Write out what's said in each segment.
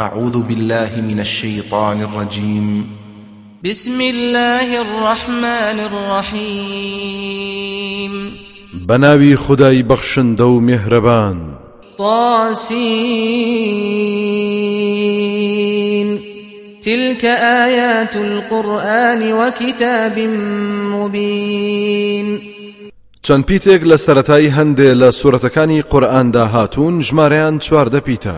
أعوذ بالله من الشيطان الرجيم. بسم الله الرحمن الرحيم. بەناوی خودای بەخشندە و میهرەبان. طاسين تلك آيات القرآن وكتاب مبين چەند پیتێک لە سەتایی هەندێ لە سوورەتەکانی قورئاندا هاتوون ژمارەیان چواردە پیتە.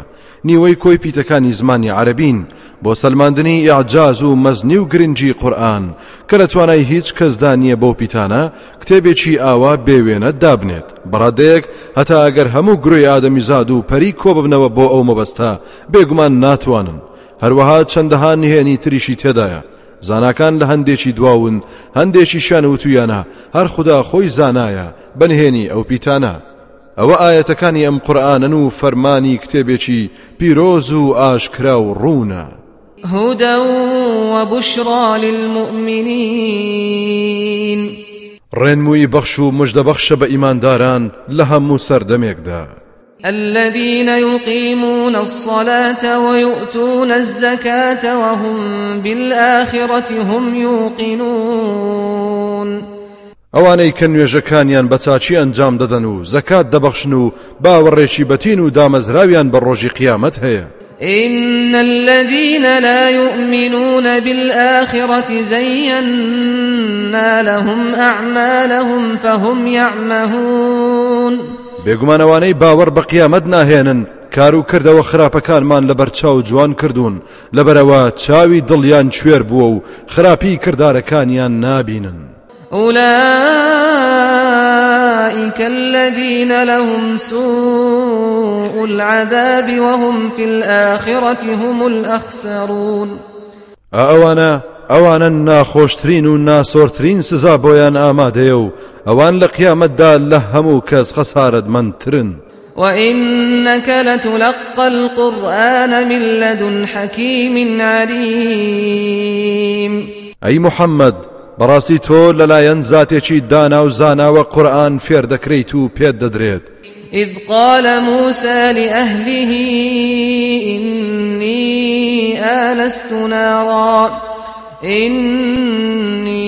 نیوەی کۆی پیتەکانی زمانی عەرەبین بۆ سەلماندنی ئیعجاز و مەزنی و گرنگی قورئان کە لە توانای هیچ کەسدا نییە بەو پیتانە کتێبێکی ئاوا بێوێنە دابنێت. بەڕادەیەک هەتا ئەگەر هەموو گروی ئادەمیزاد و پەری کۆ ببنەوە بۆ ئەو مەبەستا بێگومان ناتوانن. هەروەها چەندەها نهێنی تریشی تێدایە. زاناکان لە هەندێکی دواون هەندێکیشیان وتویانە هەر خودا خۆی زانایە بە نهێنی ئەو پیتانە. ئەوە ئاەتەکانی ئەم قورآانن و فەرمانی کتێبێکی پیرۆز و ئاشکرا و ڕوونە. هدى وبشرى للمؤمنين ڕێنمووی بەخش و مژدەبەخشە بە ئیمانداران لە هەموو سەردەمێکدا. الذين يقيمون الصلاة ويؤتون الزكاة وهم بالآخرة هم يوقنون. ئەوانەی کە نوێژەکانیان بە چاچی ئەنجام دەدەن و زەکات دەبەخشن و باوەڕێکی بەتین و دامەزراویان بە ڕۆژی قیامەت هەیە. إن الذين لا يؤمنون بالآخرة زينا لهم أعمالهم فهم يعمهون. بێگومانەوانەی باوەڕ بە قیامەت ناهێنن کار و کردەوە خراپەکانمان لەبەر چاو جوان کردوون. لەبەرەوە چاوی دڵیان کوێر بووە و خراپی کردارەکانیان نابینن. أولئك الذين لهم سوء العذاب وهم في الآخرة هم الأخسرون. ئەوانە ئەوانە ناخۆشترین و ناسۆرترین سزا بۆیان ئامادەیە و ئەوان لە قیامەتدا لە هەموو کەس خەسارت منترن وإنك لتلقى القرآن من لدن حكيم عليم. ئەی محەممەد بەڕاستی تۆ لەلایەن زاتێکی دانا و زاناوە قورآن فێر دەکرێت و پێت دەدرێت. إذ قال موسى لأهله إني آنست نارا. إني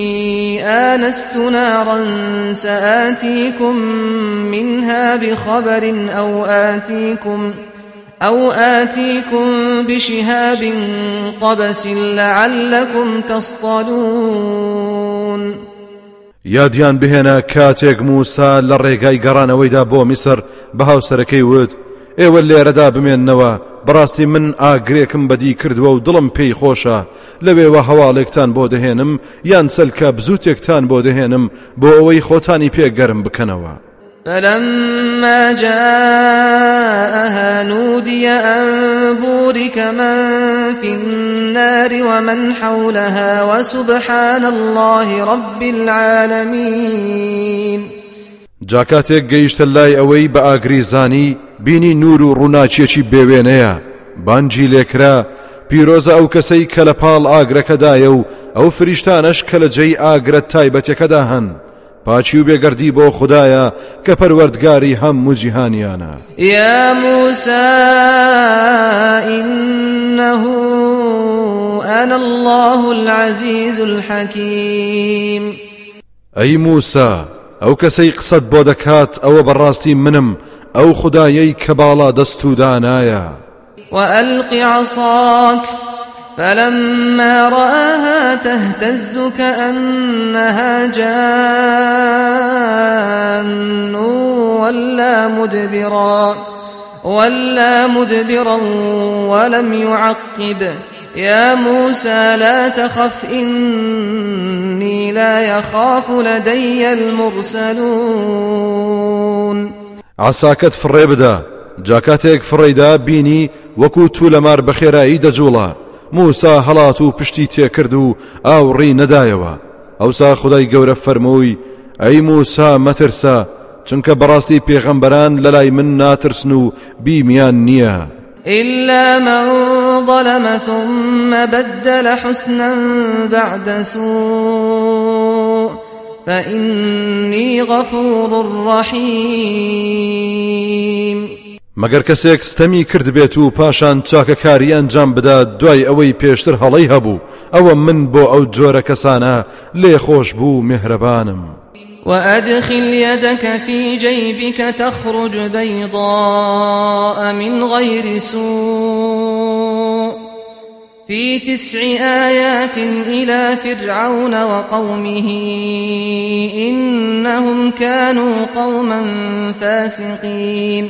آنست نارا سآتيكم منها بخبر أو آتيكم أو آتيكم بشهاب قبس لعلكم تصطلون. یادیان بهێنە کاتێک موسا لە ڕێگای گەڕانەوەیدا بۆ میسر بە هاوسەرەکەی وت ئێوە لێرەدا بمێننەوە. بەڕاستی من ئاگرێکم بەدی کردووە و دڵم پێی خۆشە. لەوێوە هەواڵێکتان بۆ دەهێنم یان سەلکە بزوتێکتان بۆ دەهێنم بۆ ئەوەی خۆتانی پێگەرم بکەنەوە. فلما جاءها نودي أن بورك من في النار ومن حولها وسبحان الله رب العالمين جاکاتێک گەیشتە لای ئەوەی بە ئاگری زانی بینی نور و ڕووناچێکی بێوێنەیە. بانجی لێکرا پیرۆزە ئەو کەسەی کە لە پاڵ ئاگرەکەدایە و ئەو فریشتانەش کە لە جێی ئاگرەت تایبەتەکەدا هەن. پاچی و بێگەردی بۆ خدایە کە پەروەردگاری هەموو جیهانیانە. موسى إنه أنا الله العزيز الحكيم. ئەی موسا ئەو کەسەی قسەت بۆ دەکات ئەوە منم ئەو خدایەی کە باڵا دەست و دانایە وألق عصاك فلما رآها تهتز كأنها جان ولا مدبرا ولا مدبرا ولم يعقب. يا موسى لا تخف إني لا يخاف لدي المرسلون. عساکەت فڕێ بدە جاکاتێک فڕێدا بینی وەکو تو لەمار بەخێرایی دەجوڵە موسا هەڵات و پشتی تێکرد و ئاوڕی نەدایەوە ئەوسا خدای گەورە فەرمووی ئەی موسا مەترسە چونکە بەڕاستی پێغەمبەران لەلای من ناترسن و بیمیان نییە إلا من ظلم ثم بدل حسنا بعد سوء. فإني غفور رحيم. مەگەر کەسێک ستەمی کرد بێت و پاشان چاکەکاری ئەنجام بدات دوای ئەوەی پێشتر هەڵەی هەبوو ئەوە من بۆ ئەو جۆرە کەسانە لێ خۆش بوو میهرەبانم وأدخل يدك في جيبك تخرج بيضاء من غير سوء. في تسع آيات إلى فرعون وقومه إنهم كانوا قوما فاسقين.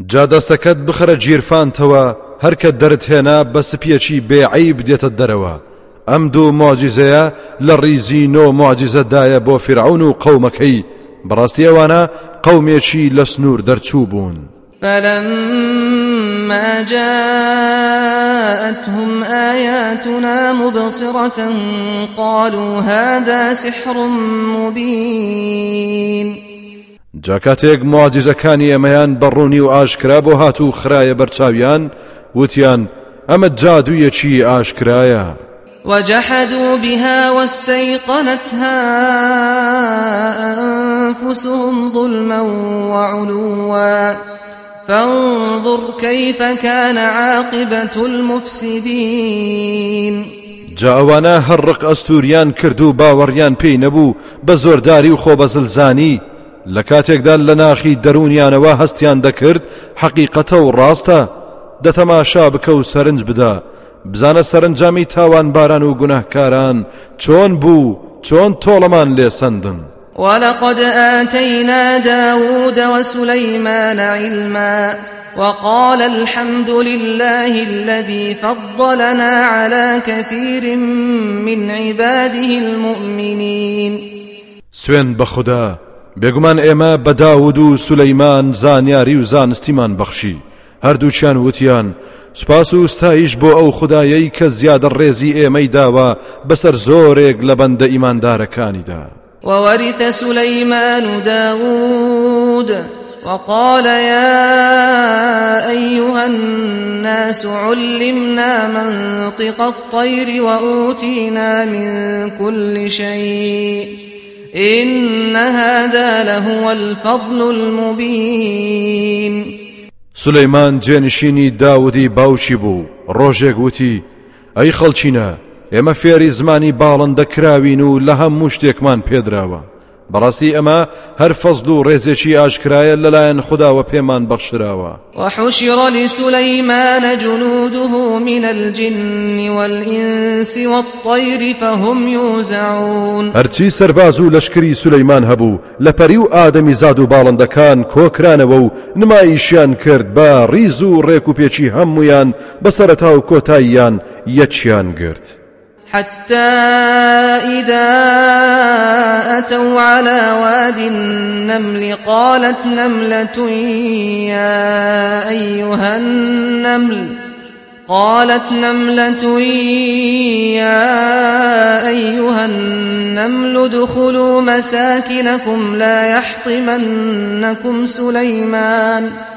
جا دەستەکەت بخرە گیرفانتەوە هەرکە دەرت هێنا بە سپیەکی بێعیب دێتە دەرەوە. ئەم دوو مۆجیزەیە لە ڕیزی نۆ مۆجیزەدایە بۆ فرعون و قەومەکەی. بەڕاستی ئەوانە قەومێکی لە سنوور دەرچوو بوون. فلما جاءتهم آياتنا مبصرة قالوا هذا سحر مبين. جاکاتێک معجزەکانی ئەمەیان بەڕوونی و ئاشکرا بۆ هاتوو خرايە بەرچاویان وتیان ئەمە جادوویەکی ئاشکرایە. وجحدوا بها واستيقنتها أنفسهم ظلما وعلوا. فانظر كيف كان عاقبة المفسدين. جاوانا هەرڕق ئەستوریان کرد و باوەڕیان پێی نەبوو بە زۆرداری و خۆ بەزلزانی لە کاتێکدا لە ناخی دەرونیانەوە هەستیان دەکرد حەقیقەتە و ڕاستە. دەتەماشا بزانە سەرنجامی تاوان باران و گوناهکاران چۆن بوو چۆن تۆڵەمان لێسەندن. ولقد آتينا داود وسليمان علما وقال الحمد لله الذي فضلنا على كثير من عباده المؤمنين. سوێن بە خوددا بێگومان ئێمە بە داود و سولەیمان زانیاری و زانستیمان بەخشی. هەردووچیان وتیان سپاس و ستایش بۆ ئەو خودایەی کە زیادە ڕێزی ئێمەی داوە بەسەر زۆرێک لە بەندە ئیماندارەکانیدا. وورث سليمان داود وقال يا أيها الناس علمنا منطق الطير وأوتينا من كل شيء إن هذا لهو الفضل المبين سلەیمان جێنشینی داودی باوچی بوو ڕۆژێک وتی ئەی خەڵچینە ئێمە فێری زمانی باڵندە کراوین و لە هەموو شتێکمان پێدراوە. بەڕاستی ئەمە هەر فەزل و ڕێزێکی ئاشکرایە لەلایەن خداوە پێمان بەخشراوە وحشر لسليمان جنوده من الجن والإنس والطير فهم يوزعون هەرچی سەرباز و لەشکری سولەیمان هەبوو لە پەری و ئادەمی زاد و باڵندەکان کۆکرانەوە و نمایشیان کرد بە ڕیز و ڕێک و پێچی هەمویان بەسەرەتا و کۆتاییان یەکیان گرت. حتى إذا أتوا على واد النمل قالت نملة يا أيها النمل قالت نملة يا أيها النمل ادخلوا مساكنكم لا يحطمنكم سليمان ۖ.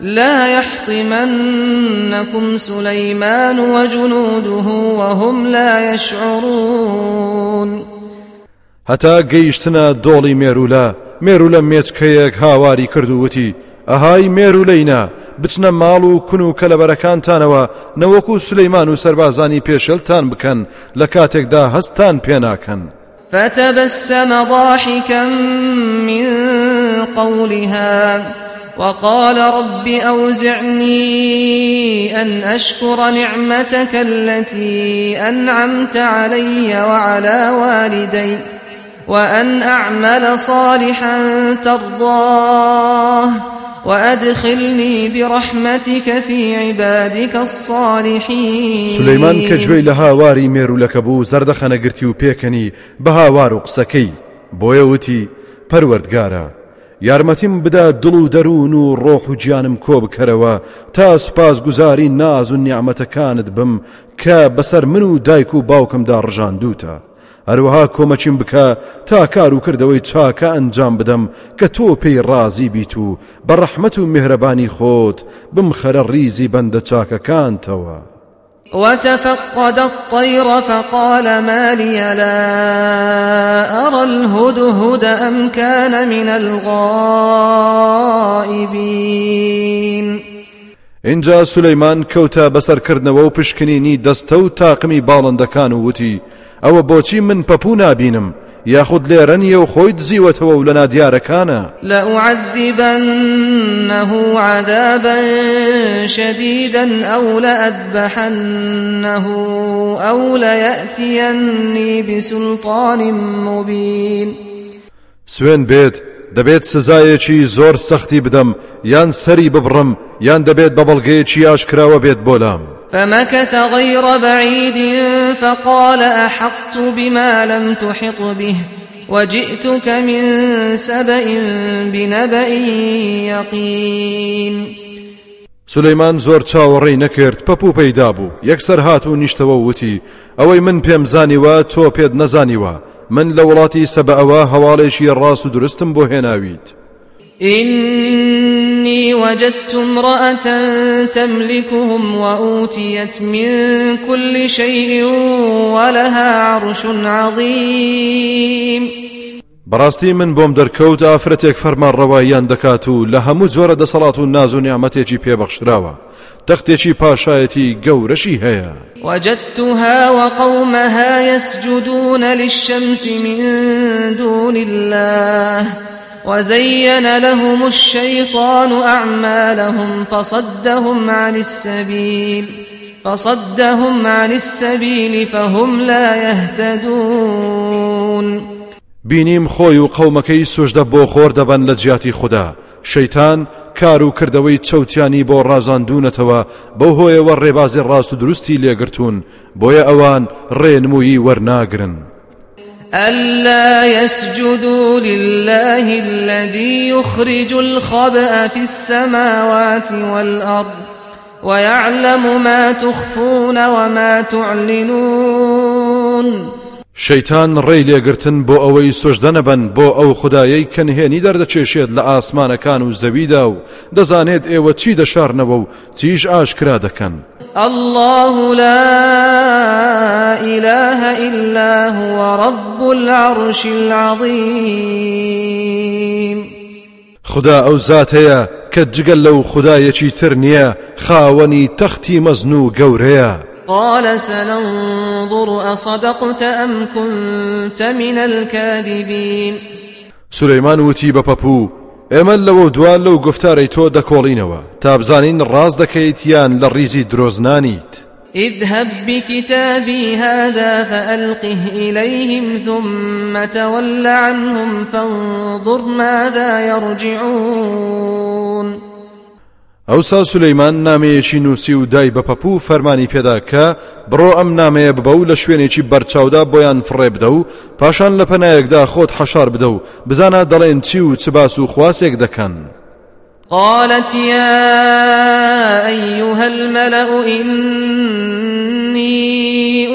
لا يحطمنكم سليمان وجنوده وهم لا يشعرون. هەتا گەیشتنە دۆڵی مێرولە مێرولە مێچکەیەک هاواری کردووتی. ئەهای مێرولەینا بچنە ماڵ و کون و کەلەبەرەکانتانەوە نەوەکو سلەیمان و سەربازانی پێشلتان بکەن لە کاتێکدا هەستان پێناکەن. فتبسم ضاحكا من قولها. وقال رب أوزعني أن أشكر نعمتك التي أنعمت علي وعلى والدي وأن أعمل صالحا ترضاه وأدخلني برحمتك في عبادك الصالحين. سليمان كجوي لها واري ميرو لكبو زردخنا قرتي وبيكني بها وارو قسكي. بويوتي پروردگارا. یارمەتیم بدا دڵ و دەروون و ڕۆح و گیانم کۆ بکەرەوە تا سوپاس گوزاری ناز و نیعممەتەکانت بم کە بەسەر من و دایک و باوکمدا ڕژاندوتە هەروەها کۆمەچیم بکە تا کار و کردەوەی چاکە ئەنجام بدەم کە تۆ پێی ڕازی بیت و بە ڕەحمت و میهرەبانی خۆت بم خەرە ریزی بەندە چاکەکانتەوە. وتفقد الطير فقال ما لي لا أرى الهدهد أم كان من الغائبين. اینجا سولەیمان کەوتە بەسەرکردنەوە و پشکنینی دەستە و تاقمی باڵندەکان و وتی ئەوە بۆچی من پەپوو نابینم یاخود لێرەنیە و خۆی دزیوەتەوە و لە نادیارەکانە لأعذبنه عذابا شديدا أو لأذبحنه أو ليأتيني بسلطان مبين. سوێن بێت دەبێت سزایەکی زۆر سەختی بدەم یان سەری ببڕم یان دەبێت بە بەڵگەیەکی ئاشکراوە بێت بۆلام فمكث غير بعيد فقال أحطت بما لم تحط به وجئتك من سبأ بنبأ يقين. سلەیمان زۆر چاوەڕێی نەکرد پەپوو پەیدا بوو. یەکسەر هات و نیشتەوە وتی ئەوەی من پێم زانیوە تۆ پێت نەزانیوە. من لە وڵاتی سەبەوە هەواڵێکی ڕاست و درستم بۆ هێناویت. إني وجدت امرأة تملكهم وأوتيت من كل شيء ولها عرش عظيم. بەڕاستی من بۆم دەرکەوت ئافرەتێک فەرمان ڕەواییان دەکات و لە هەموو جۆرە دەسەڵات و ناز و نیامەتێکی پێبەخشراوە تەختێکی پاشایەتی گەورەشی هەیە. وجدتها وقومها يسجدون للشمس من دون الله. وزين لهم الشيطان أعمالهم فصدهم عن السبيل فصدهم عن السبيل فهم لا يهتدون. بینیم خۆی و قەومەکەی سوژدە بۆ خۆر دەبەن لە جیاتی خوددا. شەیتان کار و کردەوەی چەوتیانی بۆ ڕازاندونەتەوە بەو هۆیەوە ڕێبازی ڕاست و دروستی لێگرتوون بۆیە ئەوان ڕێنمویی ألا يسجدوا لله الذي يخرج الخبأ في السماوات والأرض ويعلم ما تخفون وما تعلنون. شەیتان ڕێی لێگرتن بۆ ئەوەی سۆژدە نەبەن بۆ ئەو خدایەی کە نهێنی دەردەچێشێت لە ئاسمانەکان و زەویدا و دەزانێت ئێوە چی دەشارنەوە و چیش ئاشکرا دەکەن الله لا إله إلا هو رب العرش العظيم. خدا ئەو زات هەیە کە جگەل لەو خدایەکی تر نییە خاوەنی تەختی مەزن و گەورەیە. قال سننظر أصدقت أم كنت من الكاذبين. سليمان وتی بە پەپوو ئێمە لەوە دوان لەو گفتارەی تۆ دەکۆڵینەوە. تا بزانین ڕاز دەکەیت یان اذهب بكتابي هذا فألقه إليهم ثم تول عنهم فانظر ماذا يرجعون. ئەوسا سولەیمان نامەیەکی نووسی و دای بە پەپوو فەرمانی پێدا کە بڕۆ ئەم نامەیە ببە و لە شوێنێکی بەرچاودا بۆیان فڕێ بدە و پاشان لە پەنایەکدا خۆت حەشار بدە و بزانە دەڵێن چی و چ باس و خواسێک دەکەن. قالت يا أيها الملأ إني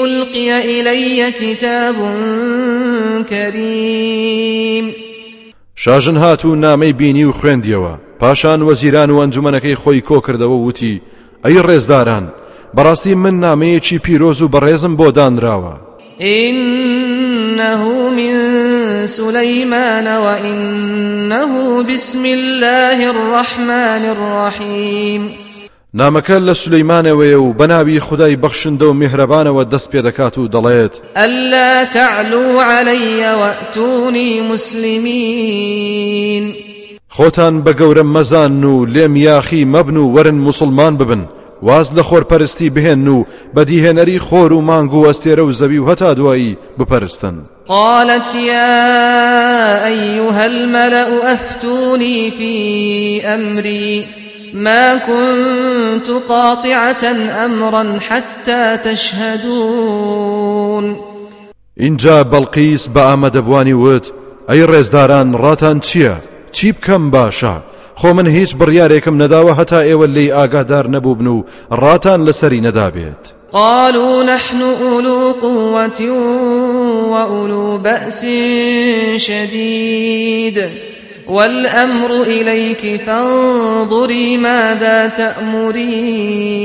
ألقي إلي كتاب كريم. شاژن هات و نامەی بینی و خوێندیەوە. پاشان وەزیران و ئەنجومەنەکەی خۆی کۆ کردەوە وتی ئەی ڕێزداران بەڕاستی من نامەیەکی پیرۆز و بەڕێزم بۆ دانراوە. إنه من سليمان وإنه بسم الله الرحمن الرحيم. نامەکە لە سولەیمانەوەیە و بەناوی خدای بەخشندە و میهرەبانەوە دەست پێ دەکات و دەڵێت. ئەللا تعلو علي وأتوني مسلمين. خۆتان بە گەورە مەزان و لێم یاخی مەبن و وەرن مسلمان ببن. واز لە خۆرپەرستی بهێن و بەدیهێنەری خۆر و مانگ و ئەستێرە و زەوی و هەتا دوایی بپەرستن. قالت يا أيها الملأ أفتوني في أمري. ما كنت قاطعة أمرا حتى تشهدون. اینجا بەڵقیس بە ئامادەبوانی وت ئەی ڕێزداران ڕاتان چییە؟ چی بکەم باشە؟ خۆ من هیچ بڕیارێکم نەداوە هەتا ئێوە لی ئاگادار نەبوو بن و ڕاتان لەسەری نەدابێت. قالوا نحن أولو قوة وأولو بأس شديد والأمر إليك فانظري ماذا تأمرين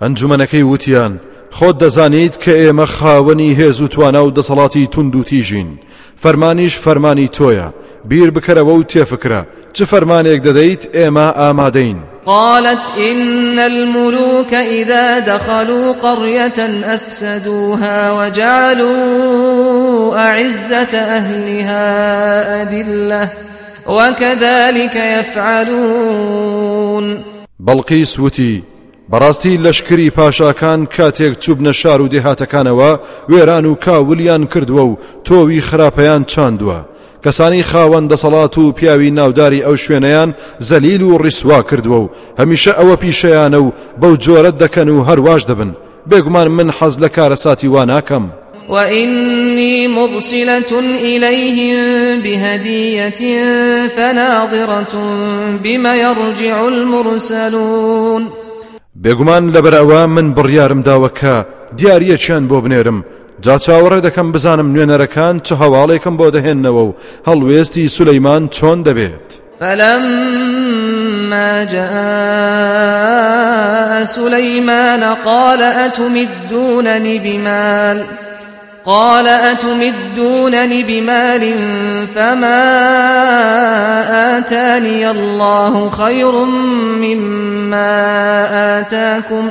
ئەنجومەنەکەی وتیان خۆت دەزانیت کە ئێمە خاوەنی هێز و توانە و دەسەڵاتی تونند و تیژین فەرمانیش فەرمانی تۆیە. بیر بکەرەوە و تێفکرە. چ فەرمانێک دەدەیت؟ ئێمە ئامادەین. قالت إن الملوك إذا دخلوا قرية أفسدوها وجعلوا أعزة أهلها أذلة وكذلك يفعلون. بەڵقی سووتی بەڕاستی لەشکری پاشاکان کاتێک چوبنە شار و دێهاتەکانەوە وێران و کاولیان کردووە و تۆوی خراپەیان چاندووە. کەسانی خاوەن دەسەڵات و پیاوی ناوداری ئەو شوێنەیان زەلیل و ڕیسوا کردووە و هەمیشە ئەوە پیشەیانە و بەو جۆرەت دەکەن و هەرواش دەبن. بێگومان من حەز لە کارەساتی واناکەم وإني مرسلة إليهم بهدية فناظرة بما يرجع المرسلون بێگومان لەبەرەوە من بڕیارم داوەکە دیارەکیان بۆ بنێرم. جا چاوەڕێ دەکەم بزانم نوێنەرەکان چه هەواڵێکم بۆ دەهێننەوە و هەڵوێستی سولەیمان چۆن دەبێت. فلما جاء سليمان قال أتمدونني بمال قال أتمدونني بمال فما آتاني الله خير مما آتاكم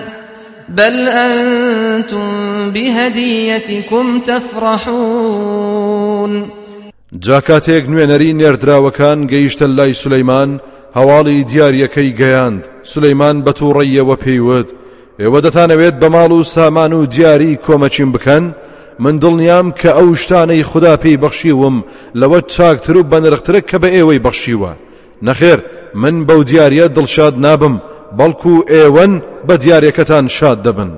بل أنتم بهديتكم تفرحون. جاکاتێک نوێنەری نێردراوەکان گەیشتە لای سولەیمان هەواڵی دیارەکەی گەیاند. سولەیمان بە تووڕێیەوە پێیوت. ئێوە دەتانەوێت بە ماڵ و سامان و دیاری کۆمەچین بکەن من دڵنیام کە ئەو شتانەی خوددا پێی بەخشیوم لەوە چاکتر و بەنرخترە کە بە ئێوەی بەخشیوە. نەخێر من بەو دیارە دڵشاد نابم بەڵکو ئێوەن بە دیارەکەتان شاد دەبن.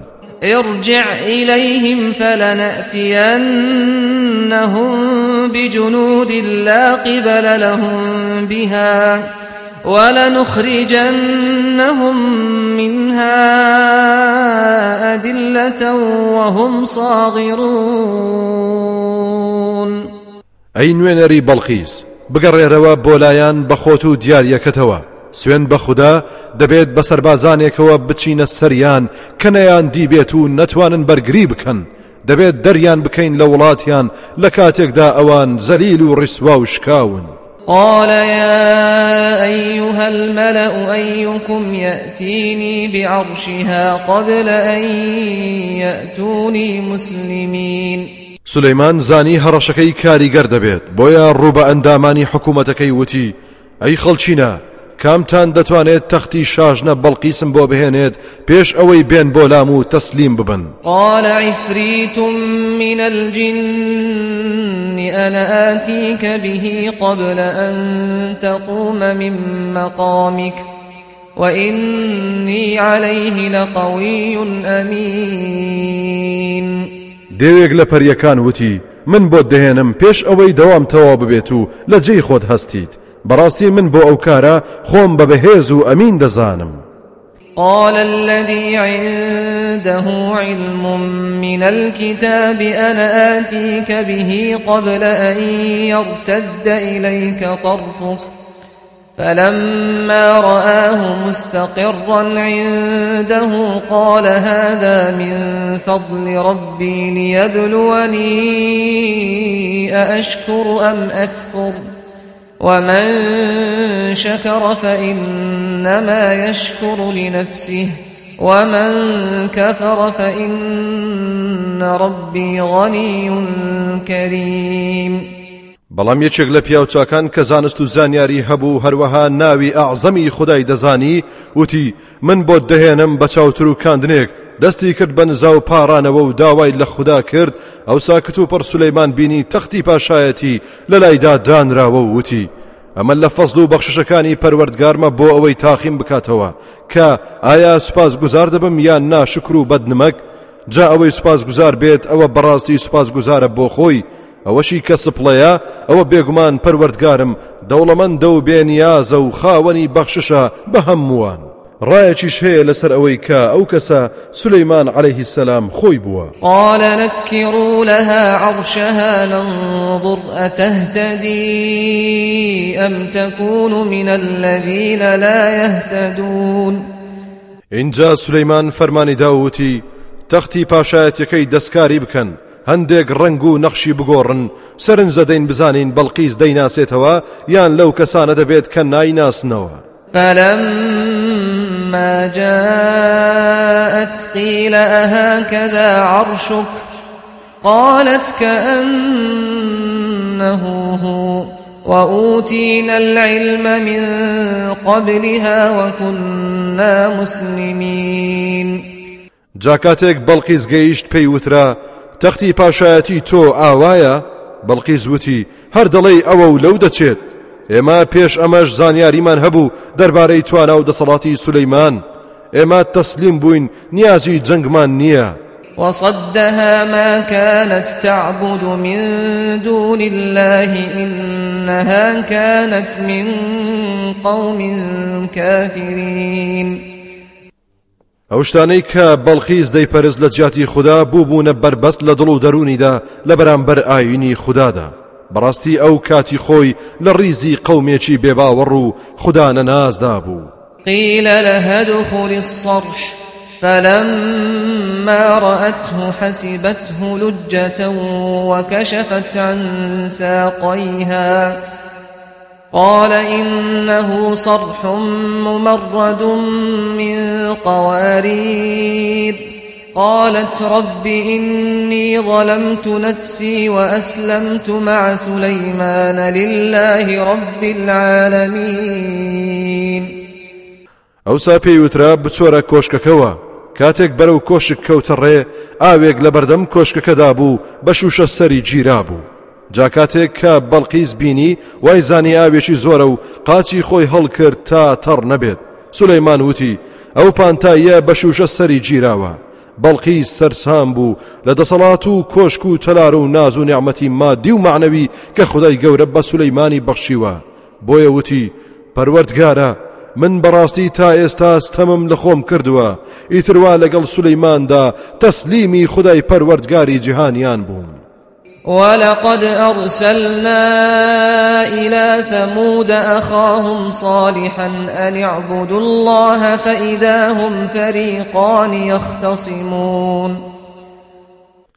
ارجع إليهم فلنأتينهم بجنود لا قبل لهم بها. ولنخرجنهم منها أذلة وهم صاغرون. ئەی نوێنەری بەڵخیز بگەڕێرەوە بۆ لایەن بەخۆت و دیارەکەتەوە سوێن بە خوددا دەبێت بە سەربازانێکەوە بچینە سەریان کە نەیان دیبێت و نەتوانن بەرگری بکەن. دەبێت دەریان بکەین لە وڵاتیان لە کاتێکدا ئەوان زەلیل و ڕیسوا و شکاون. قال يا أيها الملأ أيكم يأتيني بعرشها قبل أن يأتوني مسلمين. سلەیمان زانی هەڕەشەکەی کاریگەر دەبێت بۆیە ڕوبە ئەندامانی حکوومەتەکەی وتی ئەی خەڵچینە کامتان دەتوانێت تەختی شاژنە بەڵقیسم بۆ بهێنێت پێش ئەوەی بێن بۆ لام و تەسلیم ببن. قال عفريت من الجن أنا آتيك به قبل أن تقوم من مقامك وإني عليه لقوي أمين دەوێک لە پەریەکان وتی من بۆ دەهێنم پێش ئەوەی دەوام تەوا ببێت و لە جێی خۆت هەستیت. بەڕاستی من بۆ ئەو کارە خۆم بە بەهێز و ئەمین دەزانم. قال الذي عنده علم من الكتاب أنا آتيك به قبل أن يرتد إليك طرفك. فلما رآه مستقرا عنده قال هذا من فضل ربي ليبلوني أأشكر أم أكفر؟ ومن شكر فإنما يشكر لنفسه ومن كفر فإن ربي غني كريم بەڵام یەکێک لە پیاوچاکان کە زانست و زانیاری هەبوو هەروەها ناوی ئەعزەمی خودای دەزانی وتی من بۆ دەهێنم بە چاوتر و دەستی کرد بە نزا و پارانەوە و داوای لە خودا کرد. ئەوسا کتوپڕ سولەیمان بینی تەختی پاشایەتی لە لایدا دانراوە و وتی. ئەمە لە فەزل و بەخشەکانی پەروەردگارمە بۆ ئەوەی تاقیم بکاتەوە کە ئایا سوپاس گوزار دەبم یان ناشکر و بەدنمەکم؟ جا ئەوەی سوپاس گوزار بێت ئەوە بەڕاستی سوپاس گوزارە بۆ خۆی. ئەوەشی کە سپڵەیە ئەوە بێگومان پەروەردگارم دەوڵەمەندە و بێنیازە و خاوەنی بەخششە بە هەمووان. ڕایەکیش هەیە لەسەر ئەوەی کە ئەو کەسە سلەیمان عليه السلام خۆی بووە قال نكروا لها عرشها ننظر أتهتدي أم تكون من الذين لا يهتدون. اینجا سلەیمان فەرمانی داوتی تەختی پاشایەتەکەی دەستکاری بکەن هەندێک ڕنگ و نەخشی بگۆڕن سەرنج دەدەین بزانین بەڵقیز دەیناسێتەوە یان لەو کەسانە دەبێت کە نایناسنەوە فلما جاءت قيل أهكذا عرشك؟ قالت كأنه هو. وأوتينا العلم من قبلها وكنا مسلمين. جاکاتێک بەڵقیز گەیشت پێی وترا تەختی پاشایەتی تۆ ئاوایە بەڵقیز وتی هەر دەڵێ ئەوە و لەو دەچێت. ئێمە پێش ئەمەش زانیاریمان هەبوو دەربارەی توانە و دەسەڵاتی سولەیمان. ئێمە تەسلیم بووین نیازی جەنگمان نییە. وصدها ما كانت تعبد من دون الله إنها كانت من قوم كافرين. ئەو شتانەی کە بەڵخیز دەیپەرز لە جیاتی خوددا بوو بوونە بربەست لە دڵ و دەرونیدا لە بەرامبەر خوددادا. بەڕاستی ئەو کاتی خۆی لە ڕیزی قەومێکی بێباوەڕ و خوددا نەنازدا بوو قيل لها ادخل الصرح فلما رأته حسبته لجة وكشفت عن ساقيها. قال إنه صرح ممرد من قوارير. قالت رب إني ظلمت نفسي وأسلمت مع سليمان لله رب العالمين. ئەوسا پێی وترا بچۆرە کۆشکەکەەوە کاتێک بەرەو کۆشک کەوتە ڕێ ئاوێک لە بەردەم کۆشکەکەدا بوو بە شوشە سەری گیرا بوو. جا کاتێک کە بەلقیس بینی وای زانی ئاوێکی زۆرە و قاچی خۆی هەڵکرد تا تەڕ نەبێت. سولەیمان وتی ئەو پانتاییە بە شوشە سەری گیراوە بەلقیس سەرسام بوو. لە دەسەڵات و کۆشک و تەلار و ناز و نیعممەتی مادی و معنەوی کە خودای گەورە بە سولەیمانی بەخشیوە. بۆیە وتی پەروەردگارە من بەڕاستی تا ئێستا ستەمم لە خۆم کردووە. ئیتروا لەگەڵ سولەیماندا تەسلیمی خدای پەروەردگاری جیهانیان بووم. ولقد أرسلنا إلى ثمود أخاهم صالحا أن اعبدوا الله فإذا هم فريقان يختصمون.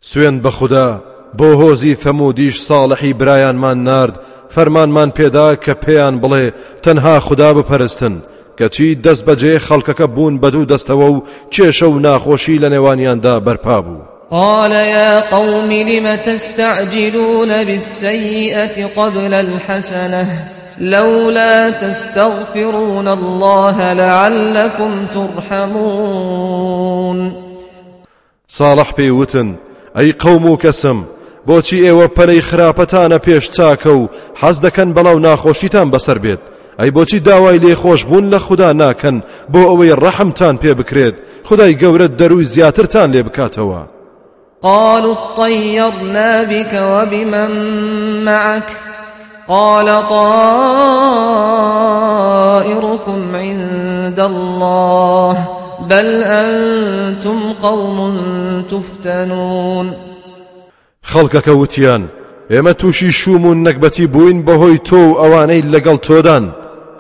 سوێن بە خوددا بۆ هۆزی فەمودیش ساڵحی برایانمان نرد فەرمانمان پێدا کە پێیان بڵێ تەنها خوددا بپەرستن کەچی دەست بەجێ بوون بە دوو دەستەوە و کێشە و ناخۆشی لە نێوانیاندا بەرپا قال يا قوم لم تستعجلون بالسيئة قبل الحسنة؟ لولا تستغفرون الله لعلكم ترحمون. صالح بيوتن أي قوم كسم بۆچی ئێوە پەلەی خراپەتانە پێش چاکە و حەز دەکەن بەڵاو ناخۆشیتان بەسەر بێت؟ ئەی بۆچی داوای لێخۆش بوون لە خوددا ناکەن بۆ ئەوەی ڕەحمتان پێ بکرێت خدای گەورە دەروی زیاترتان قالوا اطيرنا بك وبمن معك. قال طائركم عند الله بل أنتم قوم تفتنون. خەڵکەکە وتیان ئێمە تووشی شوم و نەکبەتی بووین بەهۆی تۆ و ئەوانەی لەگەڵ تۆدان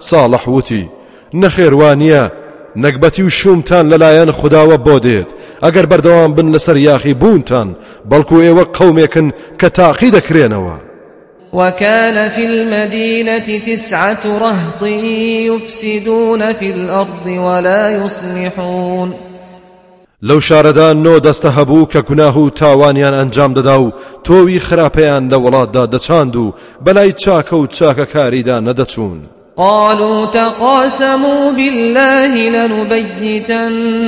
ساڵح وتی نەخێوانیە نەکبەتی و شومتان لەلایەن خداوە بۆ دێت. ئەگەر بەردەوام بن لەسەر یاخی بوونتان بەڵکو ئێوە قەومێکن کە تاقی دەکرێنەوە. وكان في المدينة تسعة رهط يفسدون في الأرض ولا يصلحون لەو شارەدا نۆ دەستە هەبوو کە گوناه و تاوانیان ئەنجام دەدا و تۆوی خراپەیان لە وڵاتدا دەچاند و بەلای چاکە و چاکەکاریدا نەدەچوون. قالوا تقاسموا بالله لنبيتنه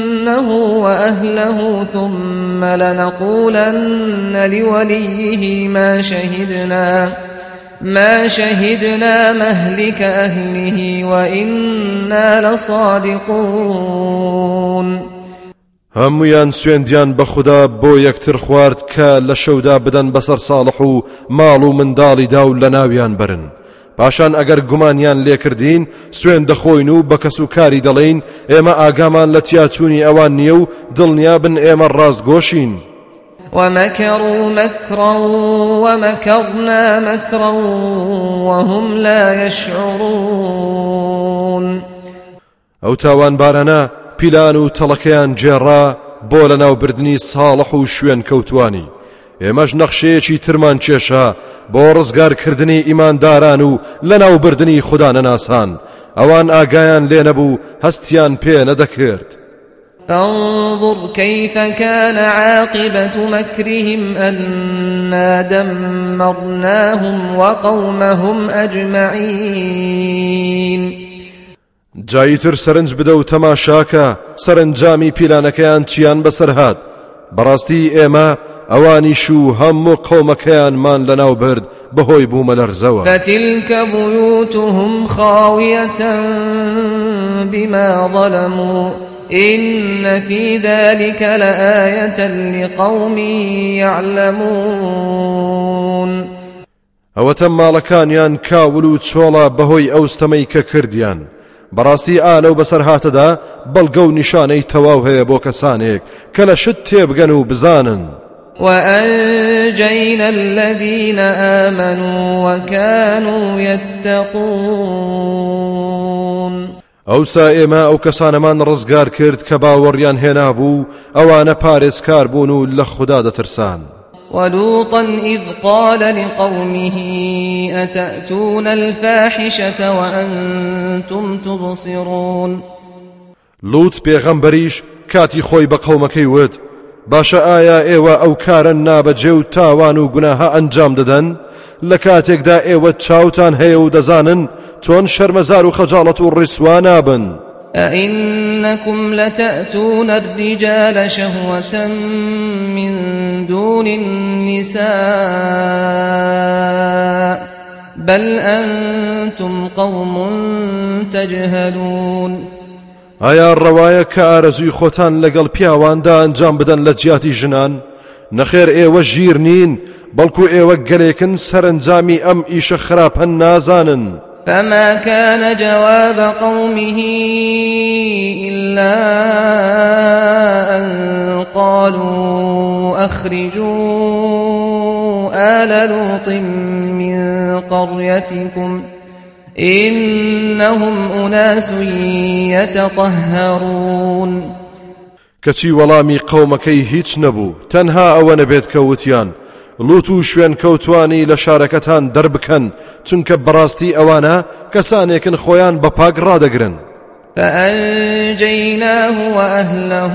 وأهله ثم لنقولن لوليه ما شهدنا ما شهدنا مهلك أهله وإنا لصادقون. هەمویان سوێندیان بە خوددا بۆ یەکتر خوارد کە لە شەودا بدەن بەسەر ساڵح و ماڵ و منداڵیدا و لە ناویان برن پاشان ئەگەر گومانیان لێکردین سوێن دەخۆین و بە کەس و کاری دەڵێین ئێمە ئاگامان لە تیاچوونی ئەوان نییە و دڵنیا بن ئێمە ڕاستگۆشین ومكروا مكرا ومكرنا مكرا وهم لا يشعرون. ئەو تاوان بارانە پیلان و تەڵەکەیان جێڕا بۆ لە ناوبردننی ساڵح و شوێن کەوتانی ئێمەش نەخشەیەکی ترمان کێشە بۆ ڕزگارکردنی ئیمانداران و لە ناوبردننی خوددا نەناسان. ئەوان ئاگایان لێ نەبوو هەستیان پێ نەدەکرد. فانظر كيف كان عاقبة مكرهم أنا دمرناهم وقومهم أجمعين. جاییتر سەرنج بدە و تەماشاکە سەرنجامی پیلانەکەیان چیان بەسەرهات بەڕاستی ئێمە ئەوانیش و هەموو قەومەکەیانمان لەناو برد بەهۆی بوومە لەرزەوە فتلك بيوتهم خاوية بما ظلموا. إن في ذلك لآية لقوم يعلمون. ئەوەتە ماڵەکانیان کاول و چۆڵە بەهۆی ئەوستەمەی کە کردیان. بەڕاستی ئالە و بەسەر هاتەدا بەڵگە و نیشانەی تەواو هەیە بۆ کەسانێک کە لە شت تێبگەن و بزانن. وأنجينا الذين آمنوا وكانوا يتقون ئەوسا ئێمە ئەو کەسانەمان ڕزگار کرد کە باوەڕیان هێنا بوو ئەوانە پارێزکار بوون و لە خوددا دەترسان. ولوطا إذ قال لقومه أتأتون الفاحشة وأنتم تبصرون؟ لوت پێغەمبەریش کاتی خۆی بە قەومەکەی وت باشە ئایا ئێوە ئەو کارە نابەجێ و تاوان و گوناها ئەنجام دەدەن لە کاتێکدا ئێوە چاوتان هەیە و دەزانن أئنكم لتأتون الرجال شهوة من دون النساء بل أنتم قوم تجهلون. ئایا ڕەوایە کە ئارەزوی خۆتان لەگەڵ پیاواندا ئەنجام بدەن لە جیاتی ژنان نەخێر ئێوە ژیر نین بەڵکو ئێوە گەلێکن سەرنجامی ئەم ئیشە خراپە نازانن فما كان جواب قومه إلا أن قالوا أخرجوا آل لوط من قريتكم إنهم أناس يتطهرون وەڵامی قەومەکەی هیچ نەبوو تەنها ئەوە نەبێت کە وتیان لوت و شوێن کەوتوانی لە شارەکەتان دەربکەن چونکە بەڕاستی ئەوانە کەسانێکن خۆیان بە پاک ڕادەگرن. فأنجيناه وأهله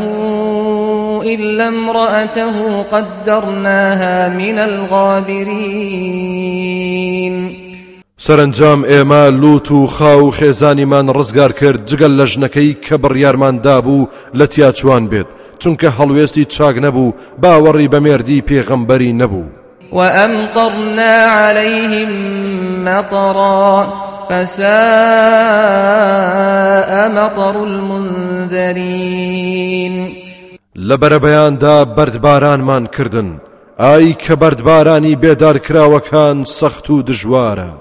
إلا امرأته قدرناها من الغابرين. سەرنجام ئێمە لوت و خاو خێزانیمان ڕزگار کرد جگەل لە ژنەکەی کە بڕیارمان دابوو لە تیاچوان بێت. چونکە هەڵوێستی چاک نەبوو باوەڕی بە مێردی پێغەمبەری نەبوو. وأمطرنا عليهم مطرا فساء مطر المنذرين لەبەرەبەیاندا بەردبارانمان کردن. ئای کە بەردبارانی بێدار کراوەکان سەخت و دژوارە.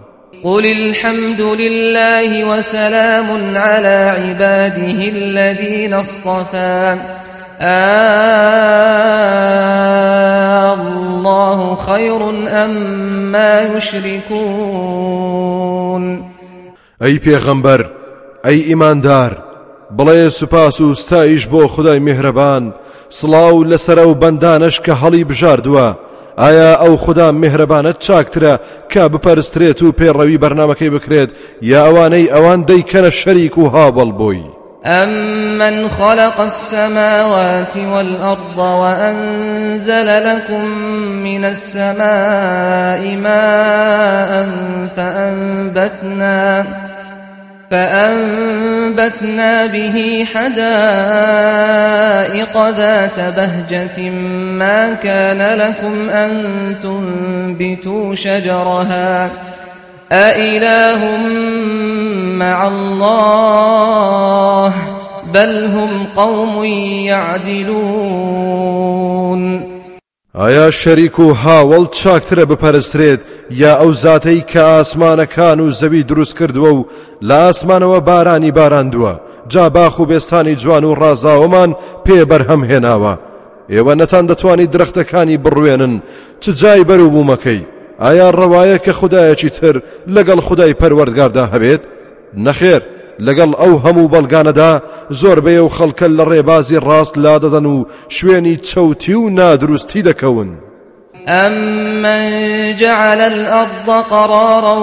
قل الحمد لله وسلام على عباده الذين اصطفى. الله خير أم ما يشركون. ئەی پێغەمبەر ئەی ئیماندار بڵێ سوپاس و ستایش بۆ خدای میهرەبان سڵاو لەسرە و بەندانش کە هەڵی بژاردووە. ئایا ئەو خدا میهرەبانت چاکترە کە بپەرسترێت و پێڕەوی بەرنمەکەی بکرێت یا ئەوانەی ئەوان دەیکەنە شەریک و هاوڵ بووی؟ أمن خلق السماوات والأرض وأنزل لكم من السماء ماء فأنبتنا فأنبتنا به حدائق ذات بهجة ما كان لكم أن تنبتوا شجرها أإله مع الله بل هم قوم يعدلون ئایا شەریک و هاوەڵ چاکترە بپەرسترێت یا ئەو زاتەی کە ئاسمانەکان و زەوی دروست کردووە و لە ئاسمانەوە بارانی باراندووە؟ جا باخ و بێستانی جوان و ڕازاوەمان پێ بەرهەم هێناوە. ئێوە نەتاندەتوانی درەختەکانی بڕوێنن. چ جای بەرەو بوومەکەی ئایا ڕەوایە کە خودایەکی تر لەگەڵ خودای پەروەردگاردا هەبێت نەخێر لەگەڵ ئەو هەموو بەڵگانەدا زۆربەیە و خەڵکە لە ڕێبازی ڕاست لا دەدەن و شوێنی چەوتی و نادروستی دەکەون أمن جعل الأرض قرارا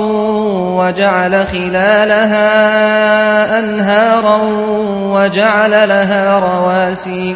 وجعل خلالها أنهارا وجعل لها رواسي.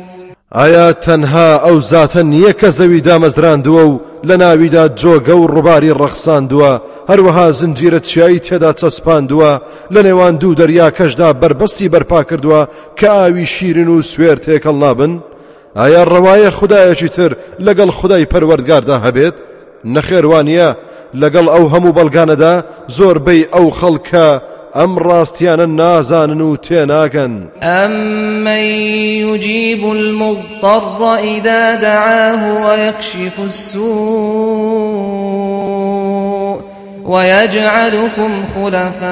ئایا تەنها ئەو زاتە نییە کە زەوی دامەزراندووە و لە ناویدا جۆگە و ڕووباری ڕەخساندووە؟ هەروەها زنجیرە چیایی تێدا چەسپاندووە لە نێوان دوو دەریا کەشدا بربەستی بەرپا کردووە کە ئاوی شیرن و سوێر تێکەڵ نابن؟ ئایا ڕەوایە خدایەکی تر لەگەڵ خدای پەروەردگاردا هەبێت؟ نەخێوانە لەگەڵ ئەو هەموو بەڵگانەدا زۆربەی ئەو خەڵکە ئەم ڕاستیانە نازانن و تێناگەن أمن يجيب المضطر إذا دعاه ويكشف السوء ويجعلكم خلفاء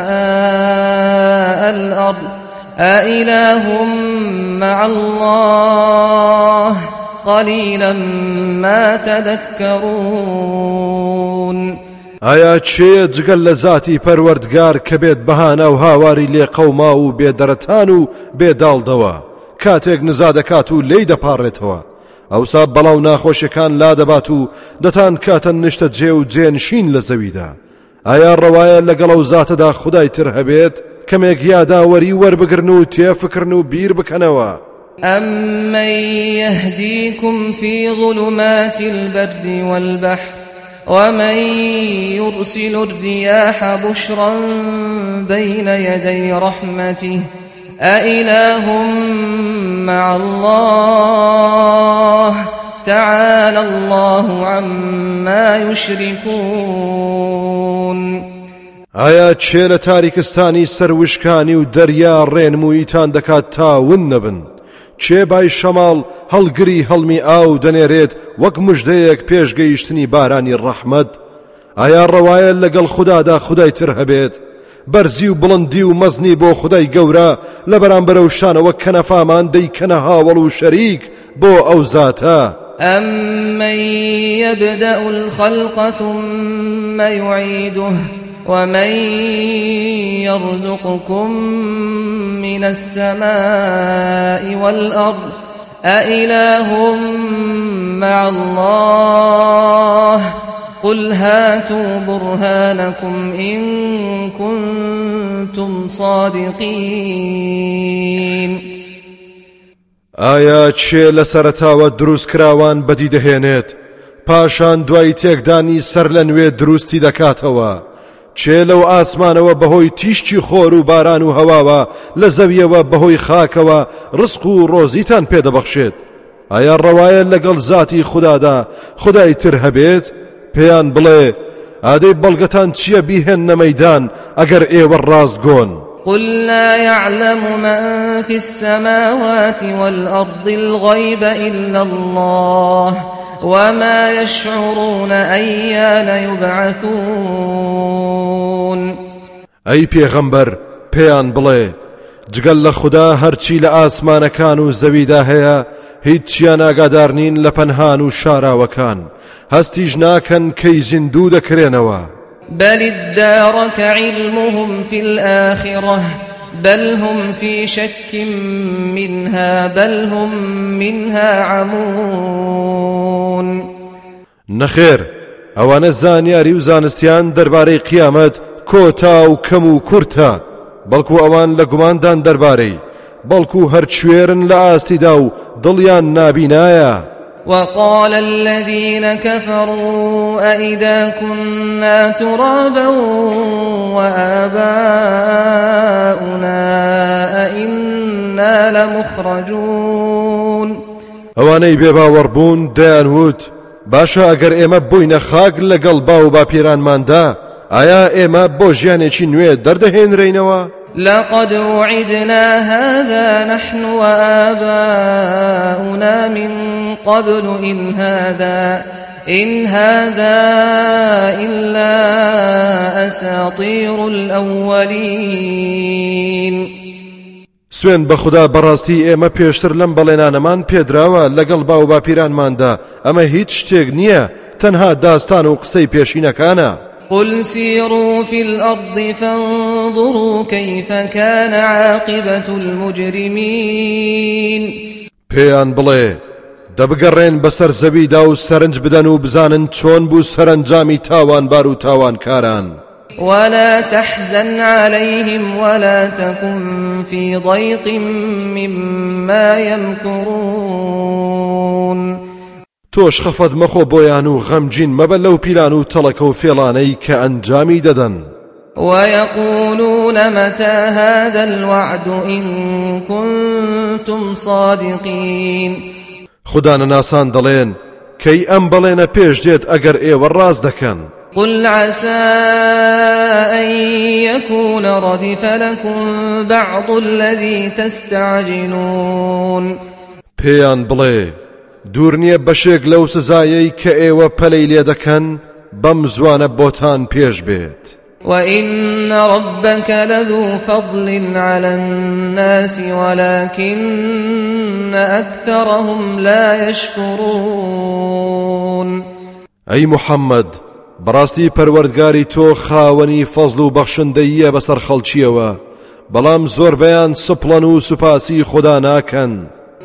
الأرض. أإله مع الله قليلا ما تذكرون. ئایا چێ جگەل لە ذاتی پەروەردگار کە بێت بەهانە و هاواری لێ قەوما و بێدەرەتان و بێداڵدەوە؟ کاتێک نزا دەکات و لی دەپارڕێتەوە. ئەوسا بەڵاو ناخۆشیەکان لا دەبات و دەتان کاتە نیشتە جێ و جێنشین لە زەویدا. ئایا ڕەوایە لەگەڵ ئەو زاتەدا خدای تر هەبێت کەمێک یاداوەری وەربگرن و تێفکردن و بیر بکەنەوە؟ أمن يهديكم في ظلمات البر والبحر ومن يرسل الرياح بشرا بين يدي رحمته أإله مع الله تعالى الله عما يشركون ئایا کێ لە تاریکستانی سەر وشکانی و دەریا ڕێنموویتان دەکات یاخود کێ بای شەماڵ هەڵگری هەڵمی ئاو دەنێرێت وەک مژدەیەک پێش گەیشتنی بارانی ڕەحمەت. ئایا ڕەوایە لەگەڵ خودادا خودای تر هەبێت؟ بەرزی و بڵندی و مەزنی بۆ خودای گەورە لە بەرامبەر ئەو شتانەوە کە نەفامان دەیکەنە هاوەڵ و شەریک بۆ ئەو زاتە. أمن يبدأ الخلق ثم يعيده ومن يرزقكم من السماء والأرض أإله مع الله قل هاتوا برهانكم إن كنتم صادقين ئایا کێ لە سەرەتاوە دروستکراوان بەدی دەهێنێت پاشان دوای تێکدانی سەر لە نوێ دروستی دەکاتەوە. کێ لەو ئاسمانەوە بەهۆی تیشکی خۆر و باران و هەواوە لە زەویەوە بەهۆی خاکەوە ڕسق و ڕۆزیتان پێدەبەخشێت ئایا ڕەوایە لەگەڵ ذاتی خوددادا خدای تر هەبێت پێیان بڵێ ئادەی بەڵگەتان چییە بیهێننە مەیدان ئەگەر ئێوە ڕاستگۆن قل لا يعلم من في السماوات والأرض الغيب إلا الله. وما يشعرون أيان يبعثون ئەی پێغەمبەر پێیان بڵێ جگەل لە خوددا هەرچی لە ئاسمانەکان و زەویدا هەیە هیچ چیان ئاگادار نین لە پەنهان و شاراوەکان. هەستیش ناکەن کەی زیندوو دەکرێنەوە. بل ادارك علمهم في الآخرة بل هم في شك منها بل هم منها عمون نەخێر ئەوانە زانیاری و زانستیان دەربارەی قیامەت کۆتا و کەم و کورتە بەڵکو ئەوان لە گوماندان دەربارەی بەڵکو هەرچوێرن لە وقال الذين كفروا أئذا كنا ترابا وآباؤنا أئنا لمخرجون ئەوانەی بێباوەڕبوون دەیانوت باشە ئەگەر ئێمە بووینە خاک لەگەڵ با و باپیرانماندا ئایا ئێمە بۆ ژیانێکی نوێ دەردەهێنرینەوە؟ لقد وعدنا هذا نحن وآباؤنا من قبل إن هذا إن هذا إلا أساطير الأولين. سوێن بە خوددا بەڕاستی ئێمە پێشتر لەم بەڵێنانەمان پێدراوە لەگەڵ باو باپیرانماندا ئەمە هیچ شتێک نییە تەنها داستان و قسەی پێشینەکانە. قل سيروا في الأرض فانظروا كيف كان عاقبة المجرمين. پێیان بڵێ دەبگەڕێن بەسەر زەویدا و سەرنج بدەن و بزانن چۆن بوو سەرنجامی تاوانبار و تاوانکاران ولا تحزن عليهم ولا تكن في ضيق مما يمكرون. تۆش خەفەت مەخۆ بۆیان و غەمجین مەبە لەو پیلان و تەڵەکە و فێڵانەی کە ئەنجامی دەدەن. ويقولون متى هذا الوعد إن كنتم صادقين؟ خوددانە ناسان دەڵێن کەی ئەم بەڵێنە پێش دێت ئەگەر ئێوە ڕاز دەکەن. قل عسى أن يكون ردف لكم بعض الذي تستعجلون. پێیان بڵێ دوور نییە بەشێک لەو سزایەی کە ئێوە پەلەی لێ دەکەن بەم زوانە بۆتان پێش بێت. وإن ربك لذو فضل على الناس ولكن أكثرهم لا يشكرون. ئەی محەممەد بەڕاستی پەروەردگاری تۆ خاوەنی فەزل و بەخشندەیە بەسەر خەڵکیەوە بەڵام زۆربیان سپڵەن و سوپاسی خوددا ناکەن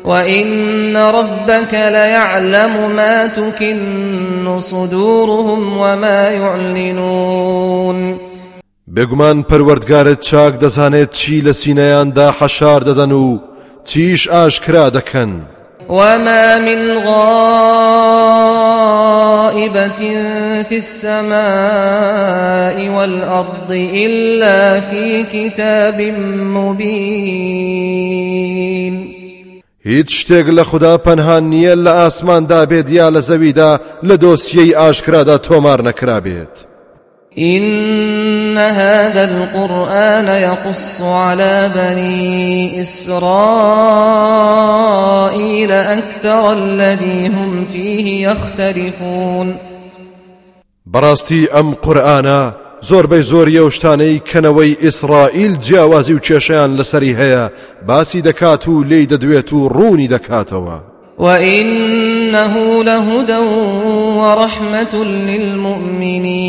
وإن ربك ليعلم ما تكن صدورهم وما يعلنون. بێگومان پەروەردگارت چاک دەزانێت چی لە سینەیاندا حەشار دەدەن و چیش ئاشکرا دەکەن وما من غائبة في السماء والأرض إلا في كتاب مبين هیچ شتێک لە خوددا پەنهان نییە لە ئاسماندا بێت یا لە زەویدا لە دۆسیەی ئاشکرادا تۆمار نەکرابێت. إن هذا القرآن يقص على بني إسرائيل أكثر الذي هم فيه يختلفون. بەڕاستی ئەم قورآانە زۆربەی زۆریە و شتانەی کەنەوەی ئیسرائیل جیاوازی و کێشیان لەسەری هەیە باسی دەکات و لی دەدوێت وإنه لهدى ورحمة للمؤمنين.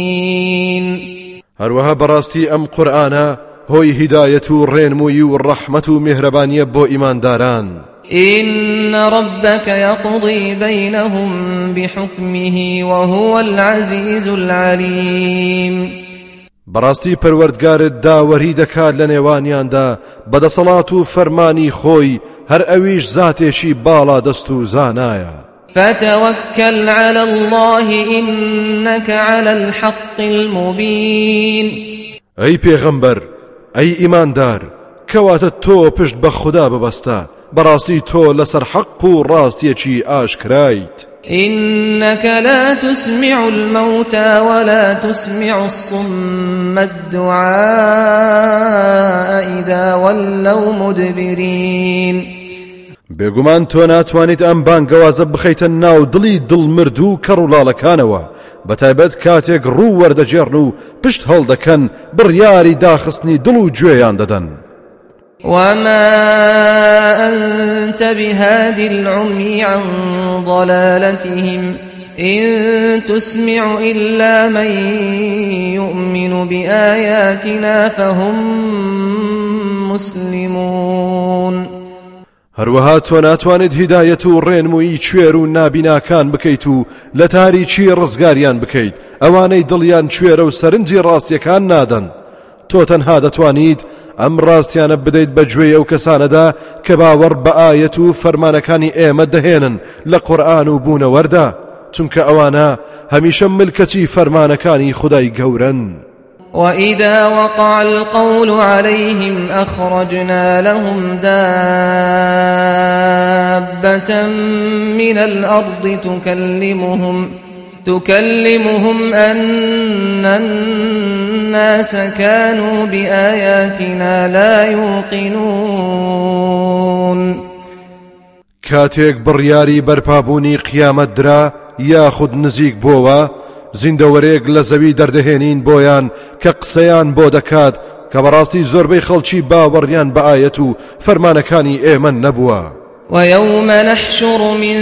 هەروەها بەڕاستی ئەم قورآانە هۆی هیدایەت و ڕێنمووی و ڕەحمەت و میهرەبانیە بۆ ئیمانداران إن ربك يقضي بينهم بحكمه وهو العزيز العليم. بەڕاستی پەروەردگارت داوەری دەکات لە نێوانیاندا بەدەسەڵات و فەرمانی خۆی هەر ئەویش زاتێکی باڵا دەست و زانایە. فتوكل على الله إنك على الحق المبين ئەی پێغەمبەر ئەی ئیماندار کەواتە تۆ پشت بە خوددا ببەستە بەڕاستی تۆ لەسەر حەق و ڕاستیەکی ئاشکرایت. إنك لا تسمع الموتى ولا تسمع الصم الدعاء إذا ولوا مدبرين. بێگومان تۆ ناتوانیت ئەم بانگەوازە بخەیتە ناو دڵی دڵمرد و کەڕولاڵەکانەوە بەتایبەت کاتێک ڕوو وەردەجێڕن و پشت هەڵدەکەن بڕیاری داخستنی دڵ و گوێیان دەدەن. وما أنت بهاد العمي عن ضلالتهم إن تسمع إلا من يؤمن بآياتنا فهم مسلمون هەروەها تۆ ناتوانێت هیدایەت و ڕێنمووی کوێر و نابیناکان بکەیت و لە تاریکی ڕزگاریان بکەیت. ئەوانەی دڵیان کوێرە و سەرنجی ڕاستیەکان نادەن. تۆ ئەم ڕاستیانە بدەیت بەگوێ ئەو کەسانەدا کە باوەڕ بە ئاەت و فەرمانەکانی ئێمە دەهێنن لە قورآن و بوونەوەردا چونکە ئەوانە هەمیشە ملکەچی فەرمانەکانی خدای. وإذا وقع القول عليهم أخرجنا لهم دابة من الأرض تكلمهم تكلمهم أن الناس كانوا بآياتنا لا يوقنون کاتێک بڕیاری بەرپابوونی قیامەت درا یاخود نزیک بۆەوە زیندەوەرێک لە زەوی دەردەهێنین بۆیان کە قسەیان بۆ دەکات کە بەڕاستی زۆربەی خەڵکی باوەڕیان بە ئاەت و فەرمانەکانی ئێمە نەبووە. ويوم نحشر من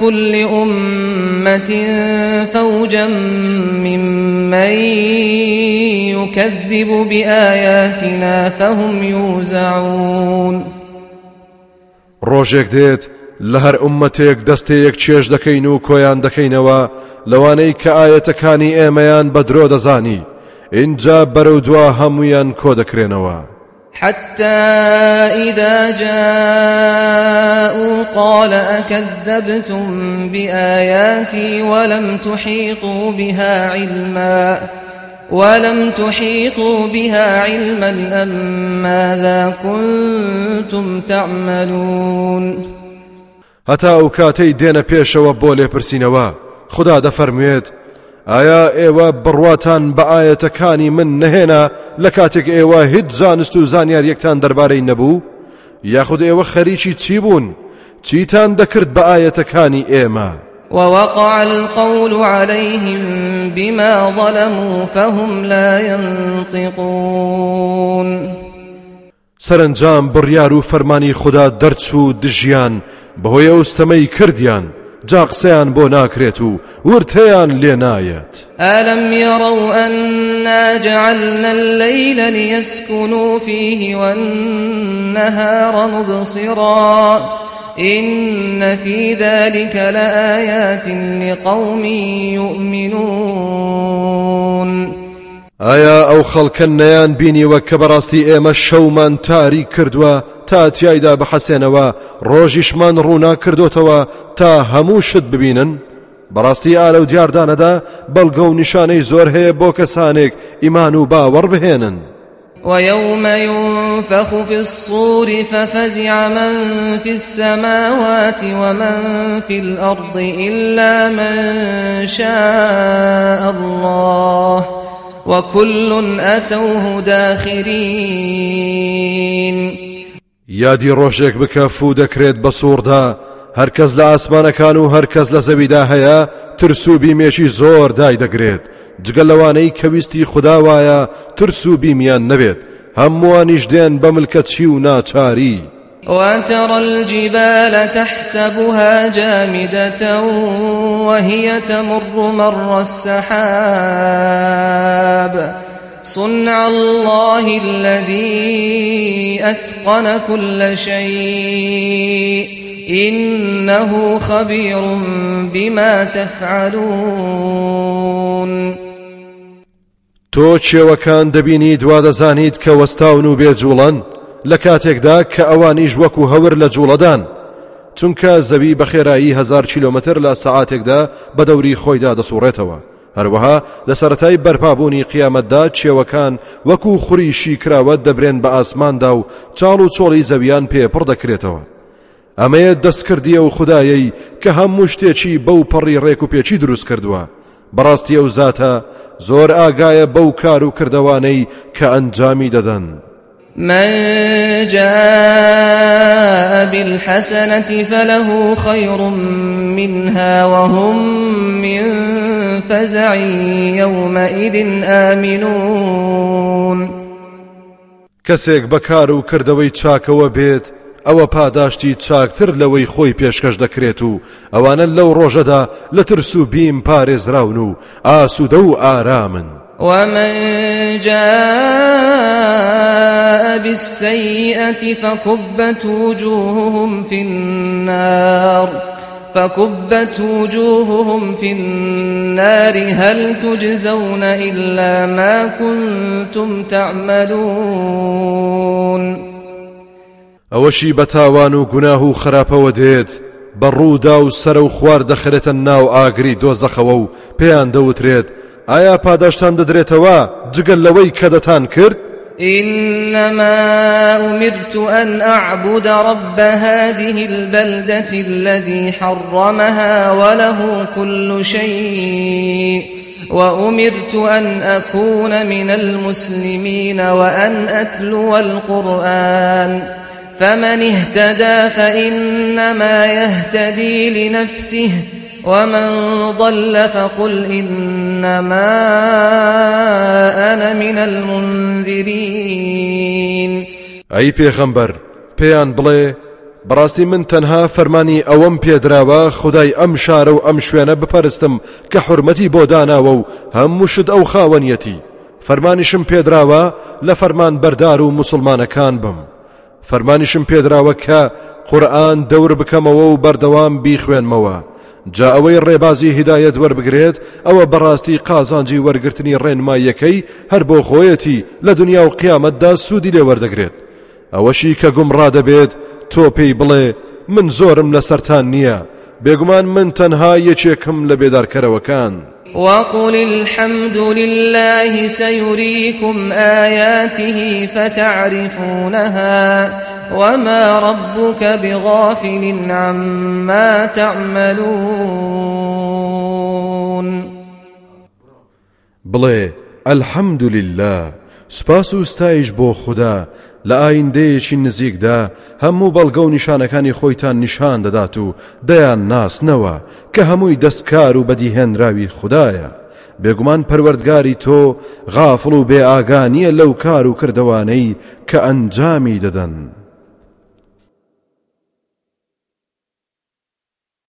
كل أمة فوجا ممن يكذب بآياتنا فهم يوزعون. ڕۆژێک دێت لە هەر ئومەتێک دەستەیەک چێژ دەکەین و کۆیان دەکەینەوە لەوانەی کە ئاەتەکانی ئێمەیان بە درۆ دەزانی. اینجا حتى إذا جاءوا قال أكذبتم بآياتي ولم تحيطوا بها علما ولم تحيطوا بها علما أم ماذا كنتم تعملون؟ هەتا ئەو کاتەی دێنە پێشەوە بۆ لێپرسینەوە خدا دەفەرموێت ئایا ئێوە بڕواتان بە ئایەتەکانی من نەهێنا لە کاتێک ئێوە هیچ زانست و زانیارییەکتان دەربارەی نەبوو؟ یاخود ئێوە خەریکی چی بوون؟ چیتان دەکرد بە ئایەتەکانی ئێمە؟ ووقع القول عليهم بما ظلموا فهم لا ينطقون. سەرنجام بڕیار و فەرمانی خوددا دەرچوو دژیان بەهۆی ئەوستەمەی کردیان. جا قسەیان بۆ ناکرێت و ورتەیان لێ جعلنا الليل ليسكنوا فيه والنهار مبصرا. إن في ذلك لآيات لقوم يؤمنون. ئایا ئەو خەڵکە نەیان بینیوە کە بەڕاستی ئێمە شەومان تاری کردووە تا تایدا بەحەسێنەوە ڕۆژیشمان ڕوونا کردوتەوە تا هەموو شت ببینن؟ بەڕاستی ئارە و دیاردانەدا بەڵگە و نیشانەی زۆر هەیە بۆ کەسانێک ئیمان و باوەڕ بهێنن. ويوم ينفخ في الصور ففزع من في السماوات ومن في الأرض إلا من شاء الله وكل أتوه داخرين یادی ڕۆژێک بکە فو دەکرێت بە سووردا. هەرکەس لە ئاسمانەکان و هەرکەس لە زەویدا هەیە ترس و بیمێشی زۆر دای دەگرێت. جگە لەوانەی کەویستی خودداوایە ترس و بیمیان نەبێت. هەمووانیش دێن بە ملکەچی و ناچاری. وترى الجبال تحسبها جامدة وهي تمر مر السحاب. صنع الله الذي أتقن كل شيء. إنه خبير بما تفعلون. تۆ کێوەکان دەبینی دوا دەزانیت کە وەستاون و لە کاتێکدا کە ئەوانیش وەکو هەور لە جوڵەدان. چونکە زەوی بە خێرایی هزار کیلومتر لە سەعاتێکدا بە دەوری خۆیدا دەسوڕێتەوە. هەروەها لە سەتای بەرپابوونی قیامەتدا کێوەکان وەکو خوریشی کراوە دەبرێن بە ئاسماندا و چاڵ و چۆڵی زەویان پێپڕ دەکرێتەوە. ئەمەیە دەستکردی ئەو خدایەی کە هەموو شتێکی بەو پەڕی ڕێک و پێچی دروست کردووە. بەڕاستی ئەو زاتە زۆر ئاگایە بەو کار و کردوانەی کە ئەنجامی دەدەن. من جاء بالحسنة فله خير منها وهم من فزع يومئذ آمنون. کەسێک بەکار و کردەوەی چاکەوە بێت ئەوە پاداشتی چاکتر لەوەی خۆی پێشکەش دەکرێت و ئەوانە لەو ڕۆژەدا لە ترس و بیم پارێزراون و ئاسوودە و ئارامن ومن جاء بالسيئة فكبت وجوههم في النار فكبت وجوههم في النار هل تجزون إلا ما كنتم تعملون ئەوەشی بەتاوان و گوناه و خراپەوە دێت. و خوار دەخرێتە ناو ئاگری دۆزەخەوە پێیان دەوترێت. ئایا پاداشتان دەدرێتەوە جگەل لەوەی کە کرد؟ إنما أمرت أن أعبد رب هذه البلدة الذي حرمها وله كل شيء وأمرت أن أكون من المسلمين وأن أتلو القرآن فمن اهتدى فإنما يهتدي لنفسه ومن ضل فقل إنما أنا من المنذرين. أي پیغمبر پیان بڵێ بەڕاستی من تەنها فەرمانی ئەوەم پێدراوە خدای ئەم شارە و ئەم شوێنە بپەرستم کە حرمەتی بۆ داناوە و هەموو شت ئەو خاوەنیەتی. فەرمانیشم پێدراوە لە فەرمان بەردار بم. فەرمانیشم پێدراوە کە قورآن دەور بکەمەوە و بەردەوام بیخوێنمەوە. جا ئەوەی ڕێبازی هدایەت وەربگرێت ئەوە بەڕاستی قازانجی وەرگرتنی ڕێنمایەکەی هەر بۆ خۆیەتی لە دنیا و قیامەتدا سوودی لێ وەردەگرێت. ئەوەشی کە گومڕا دەبێت تۆ پێی بڵێ من زۆرم لەسەرتان نییە. بێگومان من تەنها یەکێکم لە بێدارکەرەوەکان. وقل الحمد لله سيريكم آياته فتعرفونها وما ربك بغافل عما تعملون. بڵێ الحمد لله سپاس و ستایش بۆ خوددا لە ئایندەیەکی نزیکدا هەموو بەڵگە و نیشانەکانی خۆیتان نیشان دەدات و دەیان ناسنەوە کە هەمووی دەستکار و بەدیهێنراوی خدایە بێگومان پەروەردگاری تۆ غافڵ و بێ ئاگانیە لەو کار و کردوانەی کە ئەنجامی دەدەن.